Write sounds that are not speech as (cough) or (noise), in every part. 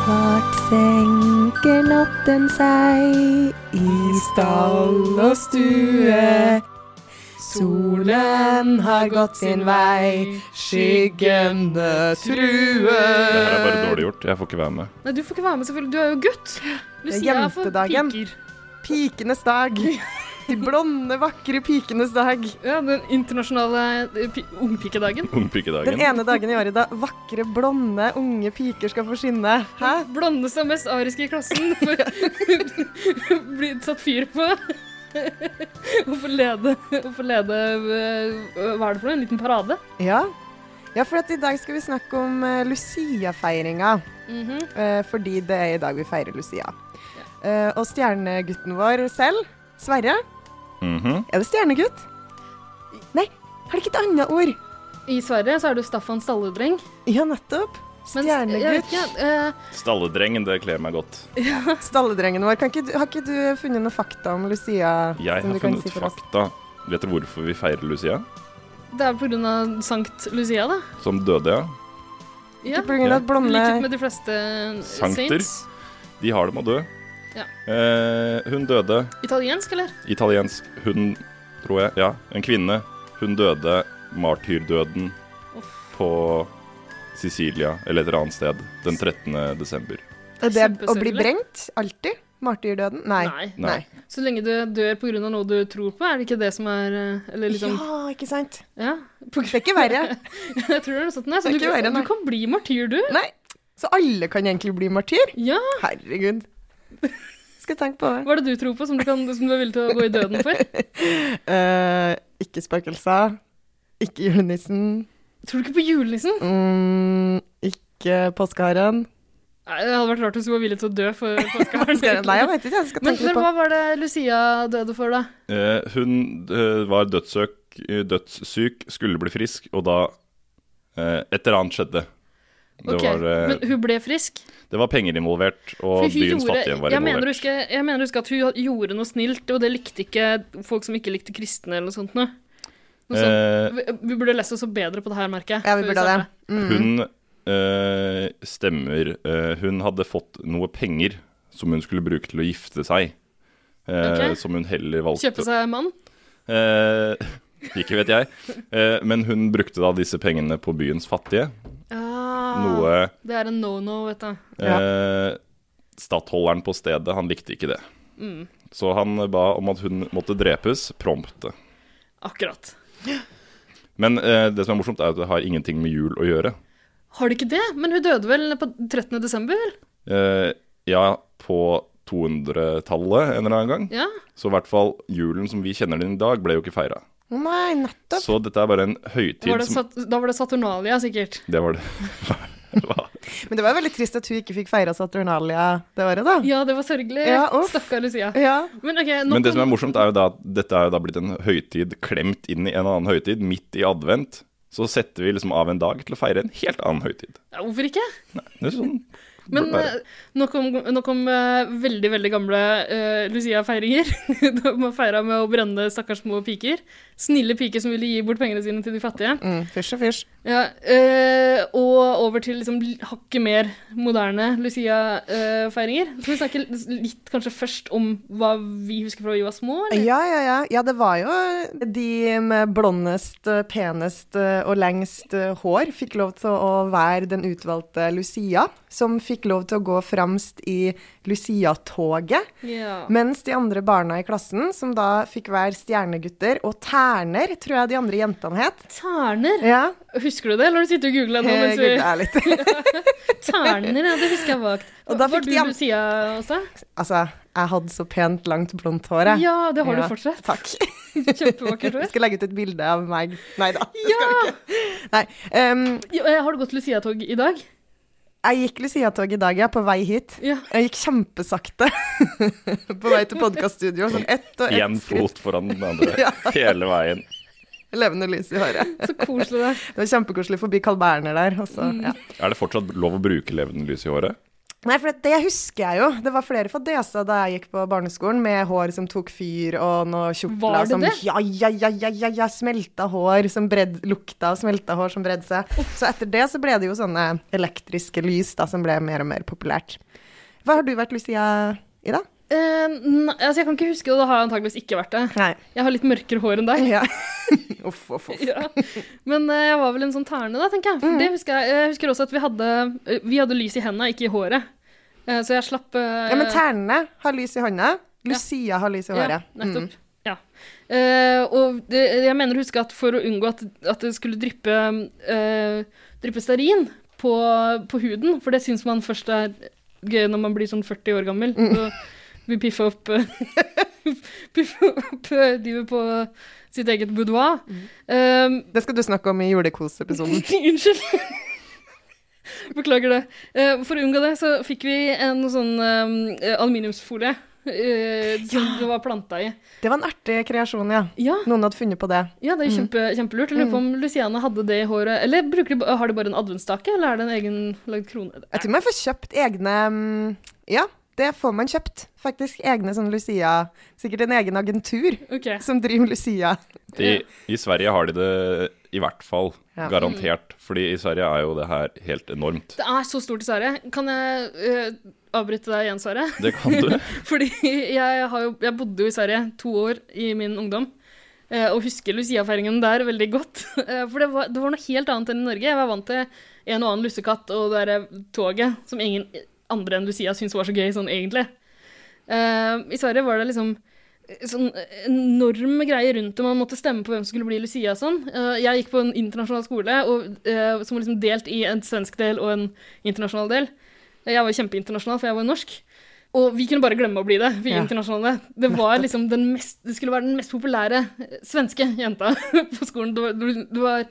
Snart senker natten seg i stall og stue. Solen har gått sin vei, skyggene truer. Det her er bare dårlig gjort. Jeg får ikke være med. Nei, du får ikke være med, selvfølgelig. Du er jo gutt. Lucia er for jentedagen. piker. Pikenes dag. (laughs) De blonde, vakre pikenes dag. Ja, den internasjonale ungpikedagen. ungpikedagen. Den ene dagen i året da vakre, blonde, unge piker skal få skinne. Hæ? Blonde som mest ariske i klassen. (laughs) (laughs) Blir satt fyr på. (laughs) Og få lede, lede øh, Hva er det for noe? En liten parade? Ja. ja, for at i dag skal vi snakke om uh, Lucia-feiringa. Mm -hmm. uh, fordi det er i dag vi feirer Lucia. Uh, og stjernegutten vår selv, Sverre Mhm. Er det stjernegutt? Nei, har det ikke et annet ord? I Sverige så er du Staffan Stalledreng. Ja, nettopp. Stjernegutt. Uh... øh, Stalledrengen, det kler meg godt. (laughs) Stalledrengen vår. Kan ikke, du- har ikke du funnet noe fakta om Lucia? Jeg som har du kan funnet si for oss? fakta. Vet du hvorfor vi feirer Lucia? det er av Sankt Lucia, da. Som døde, ja. Ja. Ikke av at blonde Likhet med de fleste Sankter. saints. De har det med å dø. Ja. Eh, hun døde. Italiensk, eller? Italiensk. Hun, tror jeg. Ja, en kvinne. Hun døde martyrdøden Uff. på Sicilia, eller et eller annet sted, den 13. desember. Er det å bli brengt? brent? Alltid? Martyrdøden? Nei. Nei. Nei. Så lenge du dør pga. noe du tror på, er det ikke det som er Eller liksom Ja, ikke sant? Ja. På Det er ikke verre. (laughs) Jeg tror det er noe sånt. Nei, så Det er du, ikke verre, nei. du kan bli martyr, du. Nei. Så alle kan egentlig bli martyr? Ja. Herregud. (laughs) Skal tenke på det. Hva er det du tror på som du, kan, som du er villig til å gå i døden for? uh, (laughs) ikke spøkelser. Ikke julenissen. Tror du ikke på julenissen? Mm, ikke påskeharen. Nei, Det hadde vært rart hvis du var villig til å dø for (laughs) påskeharen. Nei, jeg vet ikke. Jeg skal Men, tenke men på hva var det Lucia døde for, da? Eh, hun eh, var dødssøk, eh, dødssyk, skulle bli frisk, og da eh, Et eller annet skjedde. Det, Ok, var, eh, Men hun ble frisk? det var penger involvert, og byens gjorde- fattige var jeg mener, involvert. jeg mener å huske at hun gjorde noe snilt, og det likte ikke folk som ikke likte kristne eller noe sånt. Noe. Noe sånt. Eh, Vi, vi burde lese oss opp bedre på det her, merker jeg. Ja, vi burde det. Mm. Hun øh, stemmer. øh, hun hadde fått noe penger som hun skulle bruke til å gifte seg. eh, Ok. Som hun heller valgte Kjøpe seg mann? Eh, (laughs) Ikke vet jeg. Eh, men hun brukte da disse pengene på byens fattige. Noe Det er en no-no, vet du. eh, Stattholderen på stedet, han likte ikke det. Mm, Så han ba om at hun måtte drepes prompte. akkurat. Men eh, det som er morsomt, er at det har ingenting med jul å gjøre. Har det ikke det? Men hun døde vel på 13. desember? vel? Eh, ja, på 200-tallet en eller annen gang. Ja. Så i hvert fall julen som vi kjenner den i dag, ble jo ikke feira. Nei, nettopp. Så dette er bare en høytid Var det som da var det Saturnalia, sikkert. Det var det. (laughs) Men det var veldig trist at hun ikke fikk feira Saturnalia det året, da. Ja, det var sørgelig. Ja. Stakkar Lucia. Ja. Men okay, Men det som er morsomt, er jo da at dette er jo da blitt en høytid klemt inn i en annen høytid, midt i advent. Så setter vi liksom av en dag til å feire en helt annen høytid. Ja, Hvorfor ikke? Nei, Det er sånn Men eh, nok om, nok om eh, veldig, veldig gamle uh, Lucia-feiringer. (laughs) De feira med å brenne stakkars små piker. Snille piker som ville gi bort pengene sine til de fattige. Mm, fysj og fysj. Ja, uh, og over til liksom hakket mer moderne Lucia-feiringer. Skal vi snakke litt kanskje først om hva vi husker fra vi var små? Eller? Ja, ja, ja. Ja, det var jo de med blondest, penest og lengst hår fikk lov til å være den utvalgte Lucia, som fikk lov til å gå fremst i Lucia-toget. Ja. Mens de andre barna i klassen, som da fikk være stjernegutter, og terner, tror jeg de andre jentene het. Terner? Ja, Husker du det, eller har du sittet og googla nå? Mens vi... Gud, litt. (laughs) Terner, ja, det husker jeg vagt. Og da var du de Lucia også? Altså, jeg hadde så pent, langt, blondt hår, jeg. Ja, det har Ja, du fortsatt. Takk. (laughs) Kjempevakkert hår. skal legge ut et bilde av meg. Nei da. det Ja! skal du ikke. Eh, Har du gått Lucia-tog i dag? Jeg gikk Lucia-tog i dag, ja, på vei hit. Ja. Jeg gikk kjempesakte (laughs) på vei til podkaststudio. Sånn ett og Én ett skritt. fot foran den andre (laughs) Ja. hele veien. Levende lys i håret. Så koselig det er. Det var kjempekoselig forbi Carl Berner der. Også, mm. ja. Er det fortsatt lov å bruke levende lys i håret? Nei, for det husker jeg jo. Det var flere fadeser da jeg gikk på barneskolen, med hår som tok fyr, og noe kjortler det som det? Ja, ja, ja, ja, ja, ja, smelta hår som bredd, lukta av smelta hår som bredde seg. Så etter det så ble det jo sånne elektriske lys da, som ble mer og mer populært. Hva har du vært Lucia i, da? Eh, nei, altså jeg kan ikke huske det, og da har antageligvis ikke vært det. Nei. Jeg har litt mørkere hår enn deg. Ja. (laughs) uff, uff, uff. Ja. Men uh, jeg var vel en sånn terne, da, tenker jeg. Mm. det husker jeg. Jeg husker også at vi hadde, eh, vi hadde lys i hendene, ikke i håret. Uh, så jeg slapp Ja, men ternene har lys i hånda. Lucia har lys i håret. Ja, nettopp. Ja. Eh, og det, jeg mener å huske at for å unngå at, at det skulle dryppe, dryppe stearin på, på huden, for det syns man først er gøy når man blir sånn 40 år gammel, og vil piffe opp eh, (laughs) opp eh, livet på sitt eget boudoir. Eh, Det skal du snakke om i julekosepisoden. (laughs) Unnskyld. (laughs) Beklager det. Uh, for å unngå det, så fikk vi en sånn eh, aluminiumsfolie Uh, som det var planta i. Det var en artig kreasjon, ja. Ja, Noen hadde funnet på det. ja det er kjempe, mm. kjempelurt. Jeg lurer på om Luciana hadde det i håret. Eller de, har de bare en adventsstake, eller er det en egen lagd krone? Jeg tror man får kjøpt egne mm, Ja, det får man kjøpt. Faktisk egne sånn Lucia Sikkert en egen agentur okay. som driver Lucia. De, I Sverige har de det i hvert fall. Ja. Garantert. Fordi i Sverige er jo det her helt enormt. Det er så stort i Sverige. Kan jeg uh, avbryte deg igjen, Sverre? Det kan du. (laughs) Fordi jeg, har jo, jeg bodde jo i Sverige to år i min ungdom. eh, Og husker Lucia-feiringen der veldig godt. (laughs) Eh, For det var, det var noe helt annet enn i Norge. Jeg var vant til en og annen lussekatt og det derre toget som ingen andre enn Lucia syntes var så gøy sånn egentlig. Uh, I Sverige var det liksom sånn enorme greier rundt det. Man måtte stemme på hvem som skulle bli Lucia og sånn. Uh, jeg gikk på en internasjonal skole og, uh, som var liksom delt i en svensk del og en internasjonal del. Jeg var kjempeinternasjonal, for jeg var norsk. Og vi kunne bare glemme å bli det, vi Ja. internasjonale. Det var liksom den mest, det skulle være den mest populære eh, svenske jenta (laughs) på skolen. Det var, det var eh,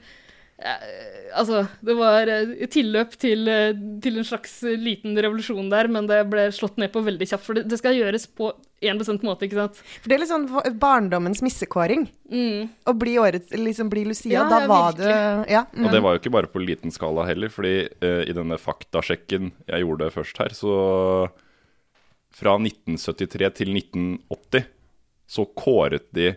Altså, det var eh, tilløp til, eh, til en slags eh, liten revolusjon der, men det ble slått ned på veldig kjapt. For det, det skal gjøres på én bestemt måte, ikke sant? For det er litt sånn barndommens missekåring. Mm. Å bli årets Liksom bli Lucia. Ja, da ja, var det Ja. Og det var jo ikke bare på liten skala heller, fordi uh, i denne faktasjekken jeg gjorde først her, så fra 1973 til 1980 så kåret de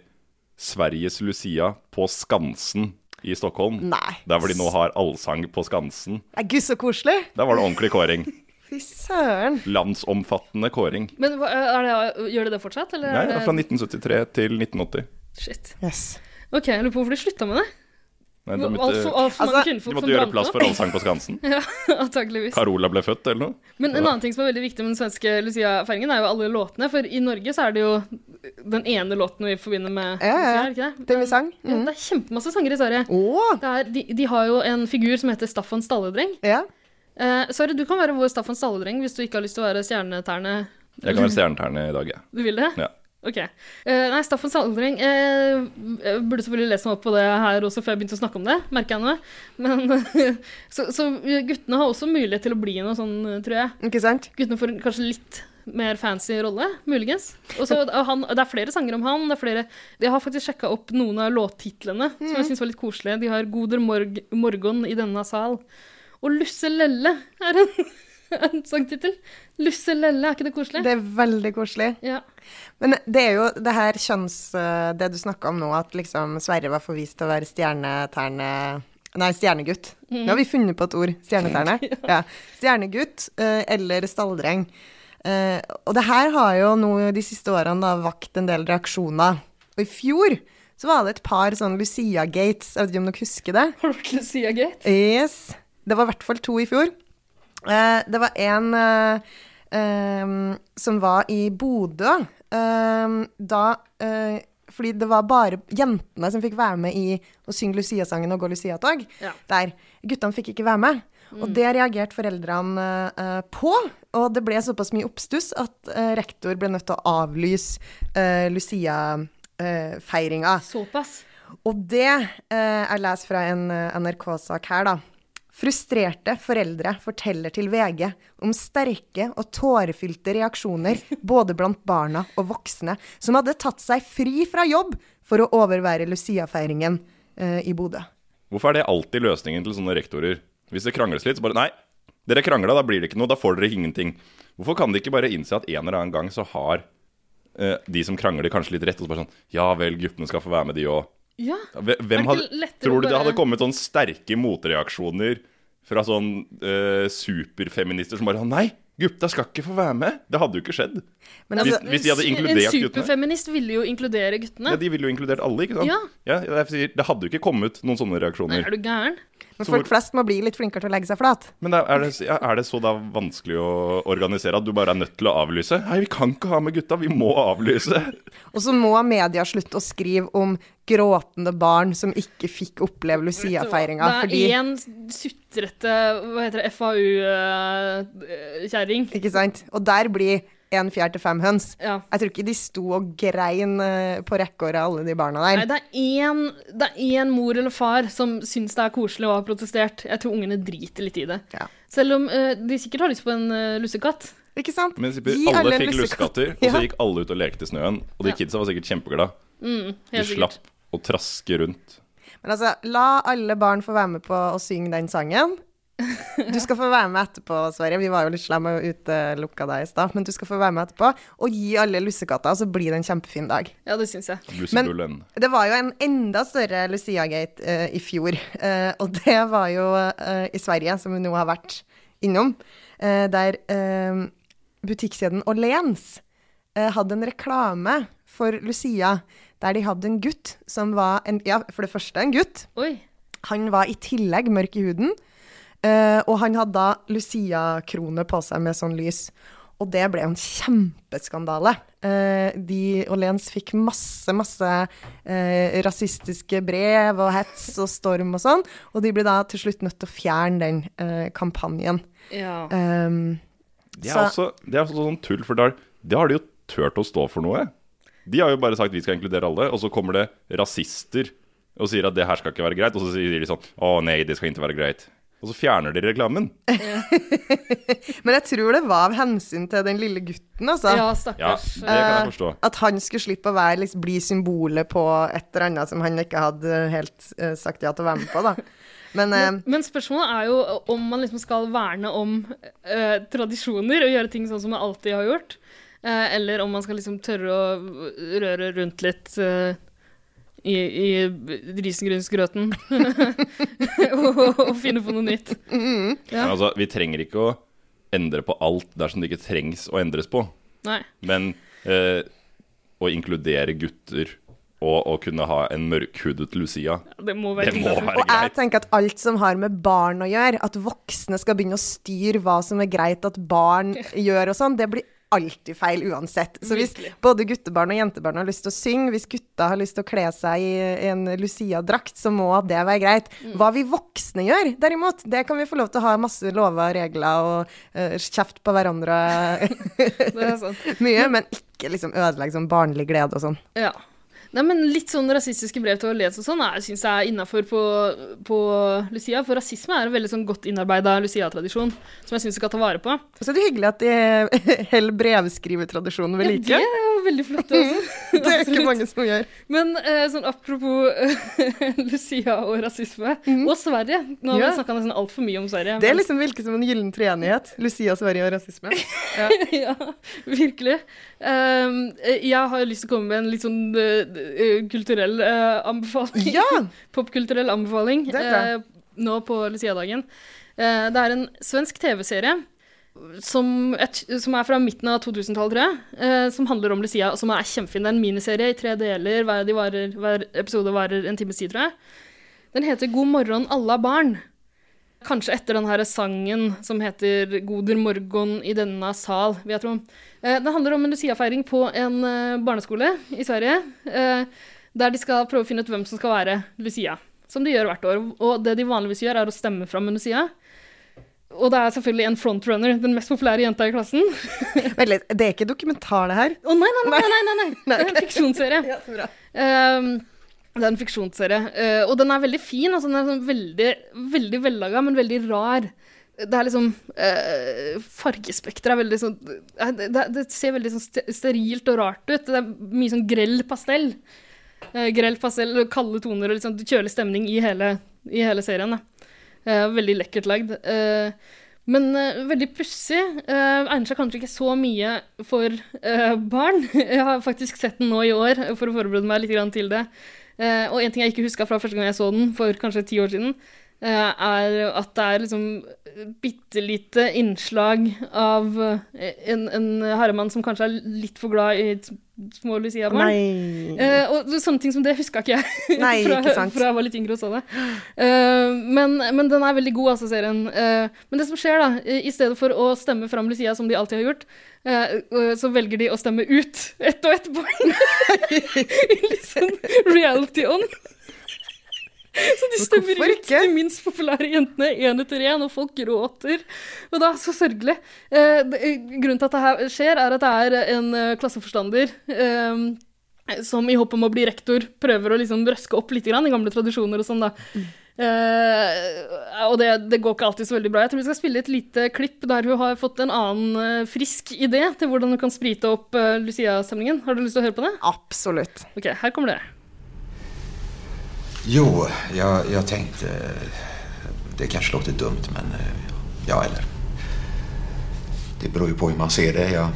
Sveriges Lucia på Skansen i Stockholm. Nei. Der hvor de nå har allsang på Skansen. Nei, Gud, så koselig. Der var det ordentlig kåring. (laughs) Fy søren. Landsomfattende kåring. Men er det, gjør det det fortsatt, eller? Nei, det er fra 1973 til 1980. Shit. Yes. Ok, jeg lurer på hvorfor de slutta med det. Nei, de, måtte, altså, Altså, de måtte gjøre plass for allsang på Skansen. (laughs) Ja, antageligvis. Carola ble født, eller noe. Men en annen ting som er veldig viktig med den svenske Lucia-feiringen, er jo alle låtene. For i Norge så er det jo den ene låten vi forbinder med Ja, ja, ja. Ikke det? Den vi sang. Ja, Mm. det er kjempemasse sanger i Sverige. Oh. Er, de, de har jo en figur som heter Staffan Stalledreng. Ja. Eh, Sverre, du kan være vår Staffan Stalledreng hvis du ikke har lyst til å være stjerneterne. Jeg kan være stjerneterne i dag, jeg. Du vil det? Ja. Ok. Eh, nei, Staffan Stalledreng eh, Jeg burde selvfølgelig lest meg opp på det her også før jeg begynte å snakke om det, merker jeg nå. Men, (laughs) så, så guttene har også mulighet til å bli noe sånn, tror jeg. Ikke sant? Guttene får kanskje litt mer fancy rolle, muligens. Og så er han, Det er flere sanger om han. det er flere, Jeg har faktisk sjekka opp noen av låttitlene, som jeg syns var litt koselige. De har 'Goder morg morgon i denne sal'. Og 'Lusse Lelle' er en, (laughs) en sangtittel. 'Lusse Lelle', er ikke det koselig? Det er veldig koselig. Ja. Men det er jo det her kjønns... eh, Det du snakka om nå, at liksom Sverre var forvist til å være stjerneterne... Nei, stjernegutt. Nå har vi funnet på et ord. Stjerneterne. (laughs) ja. Stjernegutt eh, eller stalldreng. Eh, og det her har jo nå de siste årene da vakt en del reaksjoner. Og i fjor så var det et par sånn Lucia-gates. Jeg vet ikke om dere husker det? Har du vært Lucia Gate? Yes. Det var i hvert fall to i fjor. Eh, det var en eh, som var i Bodø. da eh, Fordi det var bare jentene som fikk være med i å synge Lucia-sangen og gå Lucia-tog. Ja. Der. Guttene fikk ikke være med. Og det reagerte foreldrene eh, på. Og det ble såpass mye oppstuss at eh, rektor ble nødt til å avlyse uh, Lucia-feiringa. Såpass. Og det eh, jeg leser fra en eh, NRK-sak her, da. Frustrerte foreldre forteller til VG om sterke og tårefylte reaksjoner (laughs) både blant barna og voksne som hadde tatt seg fri fra jobb for å overvære Lucia-feiringen eh, i Bodø. Hvorfor er det alltid løsningen til sånne rektorer? Hvis det krangles litt, så bare Nei, dere krangla, da blir det ikke noe. Da får dere ingenting. Hvorfor kan de ikke bare innse at en eller annen gang så har eh, de som krangler, kanskje litt rett? Og så bare sånn Ja vel, guttene skal få være med, de òg. Ja. Hvem hadde, tror du det hadde kommet sånn sterke motreaksjoner fra sånn eh, superfeminister som bare Nei, gutta skal ikke få være med. Det hadde jo ikke skjedd. Men Hvis, altså, hvis de hadde En inkludert guttene. superfeminist ville jo inkludere guttene. Ja, De ville jo inkludert alle, ikke sant? Ja. sier, det hadde jo ikke kommet noen sånne reaksjoner. Nei, er du gæren? Men folk flest må bli litt flinkere til å legge seg flat. Men da, er, det, er det så da vanskelig å organisere at du bare er nødt til å avlyse? Nei, vi kan ikke ha med gutta, vi må avlyse. Og så må media slutte å skrive om gråtende barn som ikke fikk oppleve Lucia-feiringa Det fordi er én sutrete Hva heter det? FAU-kjerring. Ikke sant? Og der blir en fjær til fem høns. Ja. Jeg tror ikke de sto og grein eh, på rekkeåret, alle de barna der. Nei, det er én det er én mor eller far som syns det er koselig og har protestert. Jeg tror ungene driter litt i det. Ja. Selv om uh, de sikkert har lyst på en uh, lussekatt. Ikke sant? Men Gi alle, en fikk lussekatt. lussekatter, (laughs) og så gikk alle ut og lekte i snøen. Og de Ja. kidsa var sikkert kjempeglade. Mm, De slapp å traske rundt. Men altså, la alle barn få være med på å synge den sangen. Du skal få være med etterpå, Sverre. Vi var jo litt slemme og utelukka deg i stad. Men du skal få være med etterpå. Og gi alle lussekatter, så blir det en kjempefin dag. Ja, det syns jeg. Men Det var jo en enda større Lucia-gate uh, i fjor, Uh, og det var jo uh, i Sverige, som vi nå har vært innom, der butikkjeden Åhléns hadde en reklame for Lucia, der de hadde en gutt som var en, Ja, for det første en gutt. Oi. Han var i tillegg mørk i huden, eh, og han hadde da Lucia-krone på seg med sånn lys. Og det ble en kjempeskandale. Eh, de Lens fikk masse, masse eh, rasistiske brev og hets og storm og sånn, og de ble da til slutt nødt til å fjerne den eh, kampanjen. Ja. Um, Det er, så- også, det er også sånn tull, for da det har de jo turt å stå for noe. De har jo bare sagt vi skal inkludere alle, og så kommer det rasister og sier at det her skal ikke være greit, og så sier de sånn å nei, det skal ikke være greit. Og så fjerner de reklamen. (laughs) men jeg tror det var av hensyn til den lille gutten, altså. ja, Ja, det kan jeg Eh, forstå. At han skulle slippe å være, liksom, bli symbolet på et eller annet som han ikke hadde helt uh, sagt ja til å være med på, da. Men eh, Men spørsmålet er jo om man liksom skal verne om eh, tradisjoner og gjøre ting sånn som man alltid har gjort, eh, eller om man skal liksom tørre å røre rundt litt eh, i, i risengrynsgrøten og, (laughs) (laughs) og finne på noe nytt. Ja. Men altså, vi trenger ikke å endre på alt dersom det ikke trengs å endres på. Nei. Men eh, å inkludere gutter og å kunne ha en mørkhudet Lucia, Det må være det må være greit. Og jeg tenker at alt som har med barn å gjøre, at voksne skal begynne å styre hva som er greit at barn (laughs) gjør og sånn, det blir alltid feil uansett. Så hvis både guttebarn og jentebarn har lyst til å synge, hvis gutta har lyst til å kle seg i en Lucia-drakt, så må det være greit. Mm. Hva vi voksne gjør, derimot, det kan vi få lov til å ha masse lover og regler og uh, kjeft på hverandre (laughs) Det er sant. (laughs) mye, men ikke liksom ødelegge sånn barnlig glede og sånn. Ja. Nei, men Litt sånn rasistiske brev til Åhléns og sånn syns jeg er innafor på, på Lucia. For rasisme er en veldig sånn godt innarbeida Lucia-tradisjon som jeg syns vi skal ta vare på. Og så er det hyggelig at de (laughs) holder brevskrivetradisjonen ved like. Ja, det er veldig flott. Også. Det er ikke mange som gjør. Men eh, sånn apropos eh, (laughs) Lucia og rasisme, og Sverige Nå har Ja. vi snakka nesten altfor mye om Sverige. Det men- liksom virker som en gyllen treenighet. Lucia, Sverige og rasisme. (laughs) ja, virkelig. Um, jeg har lyst til å komme med en litt sånn eh, kulturell uh, anbefaling. Ja! (laughs) Popkulturell anbefaling er eh, nå på Lucia-dagen. Det er en svensk TV-serie som, et, som er fra midten av 2000-tallet, tror jeg. eh, som handler om Lucia, som er kjempefin. Det er en miniserie i tre deler. Hver, de varer, hver episode varer en times tid, tror jeg. Den heter God morgen, alla barn. Kanskje etter den her sangen som heter Goder morgon i denne sal, vil jeg tro. Eh, det handler om en Lucia-feiring på en eh, barneskole i Sverige. eh, der de skal prøve å finne ut hvem som skal være Lucia. Som de gjør hvert år. Og det de vanligvis gjør, er å stemme fram en Lucia. Og det er selvfølgelig en frontrunner, den mest populære jenta i klassen. (laughs) Vent litt, det er ikke dokumentar, det her? nei, nei, nei! nei, nei, nei. (laughs) Nei, Det er en fiksjonsserie. (laughs) Ja, så bra. Ehm, Det er en fiksjonsserie. eh, og den er veldig fin. Altså, den er sånn veldig, veldig vellaga, men veldig rar. Det er liksom uh, Fargespekteret er veldig sånn eh, det, det, det ser veldig sånn sterilt og rart ut. Det er mye sånn grell pastell. Uh, grell pastell, kalde toner og sånn kjølig stemning i hele, i hele serien. Da. Eh, veldig lekkert lagd. Eh, men eh, veldig pussig. Egner seg kanskje ikke så mye for barn. (laughs) Jeg har faktisk sett den nå i år for å forberede meg litt til det. Og en ting jeg ikke huska fra første gang jeg så den, for kanskje ti år siden, er at det er liksom bitte lite innslag av eh, en, en herremann som kanskje er litt for glad i små Lucia-barn. Eh, og sånne ting som det huska ikke jeg (laughs) Nei, fra, ikke fra jeg var litt yngre og så det. Eh, men, men den er veldig god, altså, serien. Eh, men det som skjer, da, i stedet for å stemme fram Lucia som de alltid har gjort, eh, eh, så velger de å stemme ut ett og ett barn. (laughs) (laughs) I litt sånn reality-ånd. Så de stemmer ut de minst populære jentene én etter én, og folk gråter. Og det er så sørgelig. Eh, grunnen til at det skjer, er at det er en eh, klasseforstander eh, som i håp om å bli rektor prøver å liksom røske opp litt grann, i gamle tradisjoner og sånn, da. Eh, og det, det går ikke alltid så veldig bra. Jeg tror vi skal spille et lite klipp der hun har fått en annen eh, frisk idé til hvordan hun kan sprite opp Lucia-stemningen. Har du lyst til å høre på det? Absolutt. Ok, her kommer det. Jo, jag, jag tänkte... Det kanske låter dumt, men... eh, Ja, eller... Det beror ju på hur man ser det. Jag,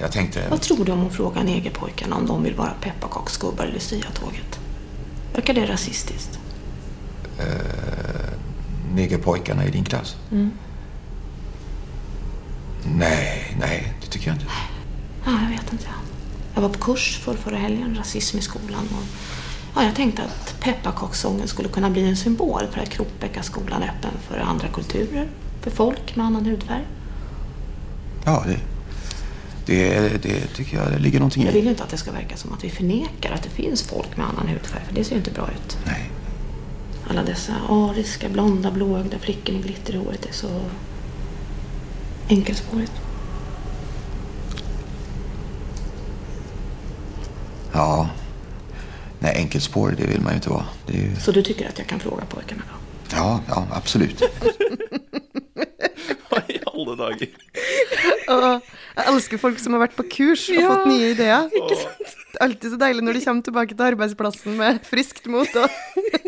jag tänkte... Vad tror du om att fråga negerpojkarna om de vill vara pepparkaksgubbar i Lucia-tåget? Verkar det rasistiskt? Negerpojkarna i din klass? Nej, nej, det tycker jag inte. Ja, jag vet inte. Jag var på kurs för förra helgen, rasism i skolan. Och, ja, jag tänkte att pepparkakssången skulle kunna bli en symbol för att Kropbäckaskolan är öppen för andra kulturer, för folk med annan hudfärg. Ja, det... Det, det tycker jag det ligger någonting Jag vill i. ju inte att det ska verka som att vi förnekar att det finns folk med annan hudfärg, för det ser ju inte bra ut. Nej. Alla dessa ariska, blonda, blåögda flickor med glitter i håret är så enkelspårigt. Ja. Nej, enkelspårig det vill man ju inte vara. Det är ju... Så du tycker att jag kan fråga pojkarna då? Ja, ja, absolut. (laughs) Hva i alle dager? Og jeg elsker folk som har vært på kurs og Ja, fått nye ideer. Det er alltid så deilig når de kommer tilbake til arbeidsplassen med friskt mot. Og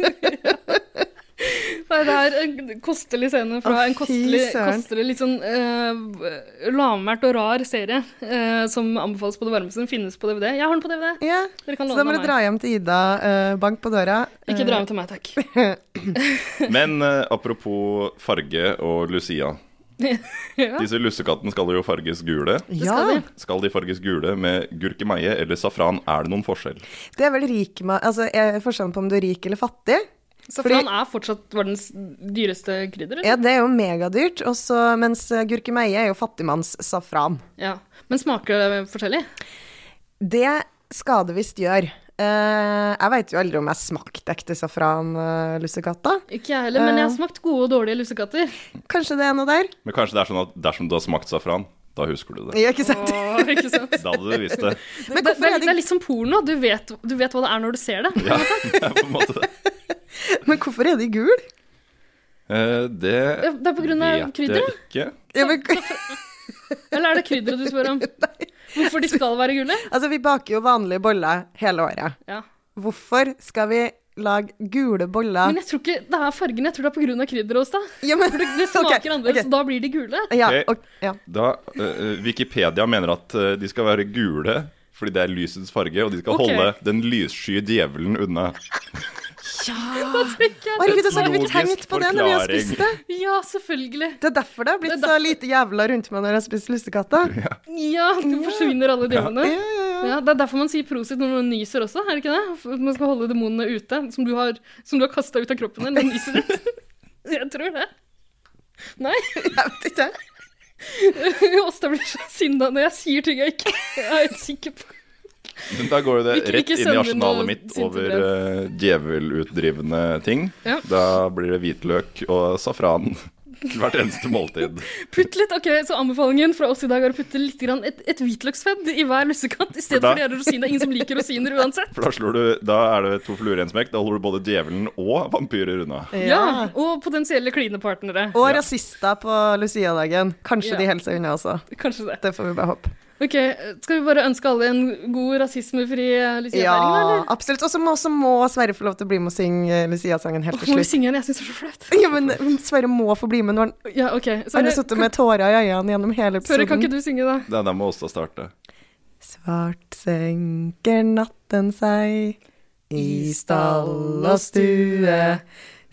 (laughs) Nei, det er en kostelig scene fra Å, en kostelig, kostelig litt sånn uh, lavmælt og rar serie uh, som anbefales på det varmeste. Den finnes på DVD. Jeg har den på DVD. ja, Dere kan så da må du dra hjem til Ida, Uh, bank på døra. Ikke dra hjem til meg, takk. (laughs) Men apropos farge og Lucia. (laughs) Ja. Disse lussekattene skal jo farges gule. skal Ja, de. Skal de farges gule med gurkemeie eller safran? Er det noen forskjell? det er vel rik Altså, er forskjellen på om du er rik eller fattig? Safran er fortsatt verdens dyreste krydder, eller? Ja, det er jo megadyrt, også, mens eh, gurkemeie er jo fattigmannssafran. Ja. Men smaker det forskjellig? Det skal det visst gjøre. Uh, jeg veit jo aldri om jeg smakte ekte safran, uh. Ikke jeg heller, men jeg har Eh. smakt gode og dårlige lussekatter. Kanskje det er noe der? Men kanskje det er sånn at dersom du har smakt safran, da husker du det. Ja, ikke sant? Åh, ikke sant? Da hadde du visst det. Men det, det, er det er litt som porno. Du vet, du vet hva det er når du ser det. Ja, det (laughs) er på en måte det. (laughs) men hvorfor er de gule? Eh, det Det er på grunn av vet krydderet? jeg ikke. Ja, men, (laughs) Eller er det krydderet du spør om? (laughs) Hvorfor de skal være gule? altså, vi baker jo vanlige boller hele året. Ja. Hvorfor skal vi lage gule boller? Men jeg tror ikke det er fargen, jeg tror det er på grunn av krydderet hos deg. Ja, men- For det, det smaker Ok, annerledes, ok. så da blir de gule. Ja, Ok. ja. Da, eh, Wikipedia mener at eh, de skal være gule fordi det er lysets farge, og de skal Ok. holde den lyssky djevelen unna. Herregud, så har vi tenkt på det når vi har spist det. Ja, selvfølgelig. Det er derfor det har blitt Det så lite jævla rundt meg når jeg har spist lussekatter. (laughs) Ja, du forsvinner alle døgnene. Ja, ja, ja. Ja, det er derfor man sier prosit når man nyser også, er det ikke det? For Man skal holde demonene ute, som du har, som du har kasta ut av kroppen din. du nyser ut. (laughs) Jeg tror det. Nei? (laughs) Jeg vet ikke. Åsta blir så sinna når jeg sier ting jeg ikke jeg er helt sikker på. Men da går jo det rett inn i arsenalet mitt over eh, djevelutdrivende ting. Ja. Da blir det hvitløk og safran. til hvert eneste måltid. (laughs) Putt litt, ok, Så anbefalingen fra oss i dag er å putte litt grann et, et hvitløksfedd i hver lussekatt i stedet da- for de her rosiner. Ingen som liker rosiner uansett. For da, slår du, da er det to fluer i en smekk. Da holder du både djevelen og vampyrer unna. Ja, Og potensielle klinepartnere. Og rasister på Lucia-dagen. Kanskje Ja. de holder seg unna også. Kanskje det. Det får vi bare håpe. Ok, Skal vi bare ønske alle en god rasismefri eh, Lucia-feiring, da? Ja, eller? absolutt. Og så må, må Sverre få lov til å bli med og synge eh, Lucia-sangen helt til Må til vi slutt. synge den? Jeg syns det er så flaut. (laughs) Ja, men Sverre må få bli med når han Ja, okay. Sverre, er har sittet med tårer i øynene gjennom hele episoden. Sverre, kan ikke du synge, da? Det der må også starte. Svart senker natten seg i stall og stue.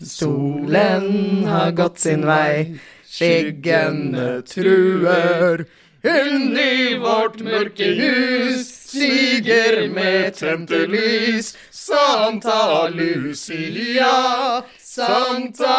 Solen har gått sin vei, skyggene truer. Inni vårt mørke hus stiger med tente lys. Santa Lucia, Santa